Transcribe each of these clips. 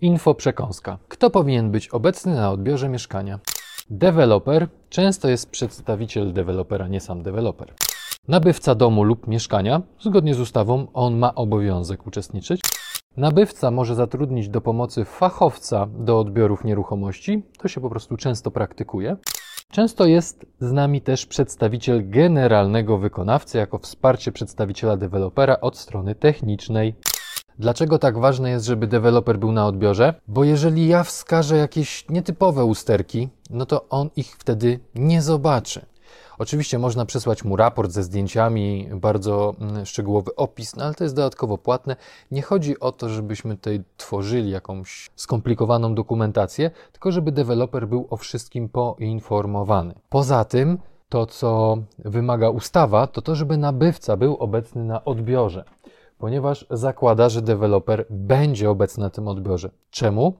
Info przekąska. Kto powinien być obecny na odbiorze mieszkania? Deweloper często jest przedstawiciel dewelopera, nie sam deweloper. Nabywca domu lub mieszkania, zgodnie z ustawą, on ma obowiązek uczestniczyć. Nabywca może zatrudnić do pomocy fachowca do odbiorów nieruchomości. To się po prostu często praktykuje. Często jest z nami też przedstawiciel generalnego wykonawcy jako wsparcie przedstawiciela dewelopera od strony technicznej. Dlaczego tak ważne jest, żeby deweloper był na odbiorze? Bo jeżeli ja wskażę jakieś nietypowe usterki, no to on ich wtedy nie zobaczy. Oczywiście można przesłać mu raport ze zdjęciami, bardzo mm, szczegółowy opis, no ale to jest dodatkowo płatne. Nie chodzi o to, żebyśmy tutaj tworzyli jakąś skomplikowaną dokumentację, tylko żeby deweloper był o wszystkim poinformowany. Poza tym, to co wymaga ustawa, to to, żeby nabywca był obecny na odbiorze ponieważ zakłada, że deweloper będzie obecny na tym odbiorze. Czemu?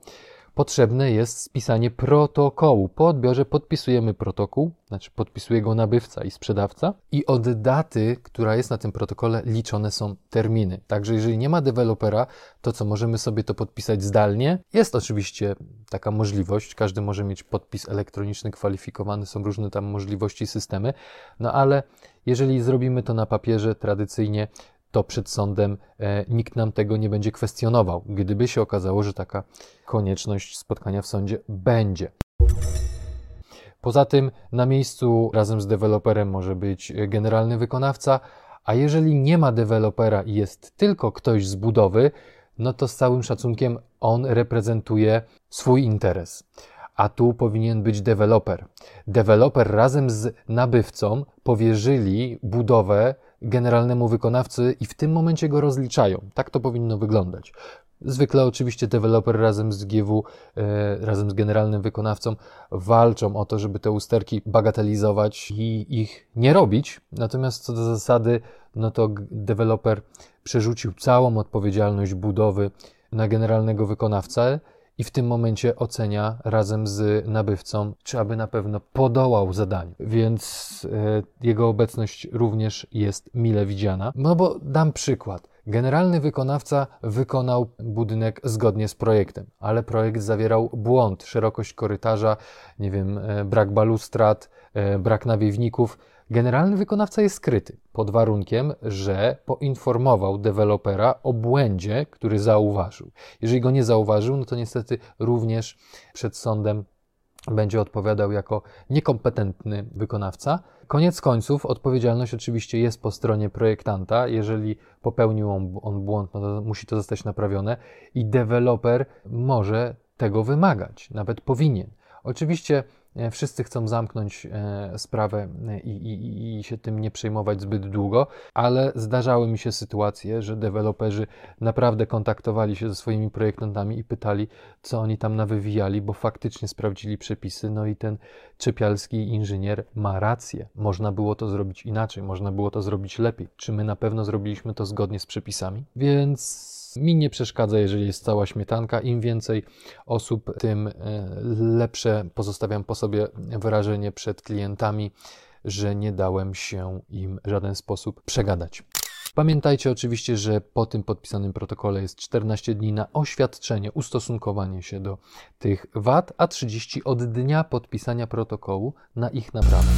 Potrzebne jest spisanie protokołu. Po odbiorze podpisujemy protokół, znaczy podpisuje go nabywca i sprzedawca, i od daty, która jest na tym protokole, liczone są terminy. Także jeżeli nie ma dewelopera, to co możemy sobie to podpisać zdalnie? Jest oczywiście taka możliwość, każdy może mieć podpis elektroniczny kwalifikowany, są różne tam możliwości, systemy, no ale jeżeli zrobimy to na papierze tradycyjnie, to przed sądem e, nikt nam tego nie będzie kwestionował, gdyby się okazało, że taka konieczność spotkania w sądzie będzie. Poza tym na miejscu razem z deweloperem może być generalny wykonawca, a jeżeli nie ma dewelopera i jest tylko ktoś z budowy, no to z całym szacunkiem on reprezentuje swój interes. A tu powinien być deweloper. Deweloper razem z nabywcą powierzyli budowę generalnemu wykonawcy i w tym momencie go rozliczają. Tak to powinno wyglądać. Zwykle oczywiście deweloper razem z GW, e, razem z generalnym wykonawcą walczą o to, żeby te usterki bagatelizować i ich nie robić. Natomiast co do zasady, no to deweloper przerzucił całą odpowiedzialność budowy na generalnego wykonawcę i w tym momencie ocenia razem z nabywcą, czy aby na pewno podołał zadaniu. Więc e, jego obecność również jest mile widziana. No bo dam przykład. Generalny wykonawca wykonał budynek zgodnie z projektem, ale projekt zawierał błąd, szerokość korytarza, nie wiem, e, brak balustrad, e, brak nawiewników Generalny wykonawca jest skryty pod warunkiem, że poinformował dewelopera o błędzie, który zauważył. Jeżeli go nie zauważył, no to niestety również przed sądem będzie odpowiadał jako niekompetentny wykonawca. Koniec końców odpowiedzialność oczywiście jest po stronie projektanta. Jeżeli popełnił on, błąd, no to musi to zostać naprawione i deweloper może tego wymagać, nawet powinien. Oczywiście wszyscy chcą zamknąć e, sprawę e, i, i, i, się tym nie przejmować zbyt długo, ale zdarzały mi się sytuacje, że deweloperzy naprawdę kontaktowali się ze swoimi projektantami i pytali, co oni tam nawywijali, bo faktycznie sprawdzili przepisy. No i ten czepialski inżynier ma rację. Można było to zrobić inaczej, można było to zrobić lepiej. Czy my na pewno zrobiliśmy to zgodnie z przepisami? Więc mi nie przeszkadza, jeżeli jest cała śmietanka. Im więcej osób, tym e, lepsze pozostawiam po sobie wrażenie przed klientami, że nie dałem się im w żaden sposób przegadać. Pamiętajcie oczywiście, że po tym podpisanym protokole jest 14 dni na oświadczenie, ustosunkowanie się do tych wad, a 30 od dnia podpisania protokołu na ich naprawę.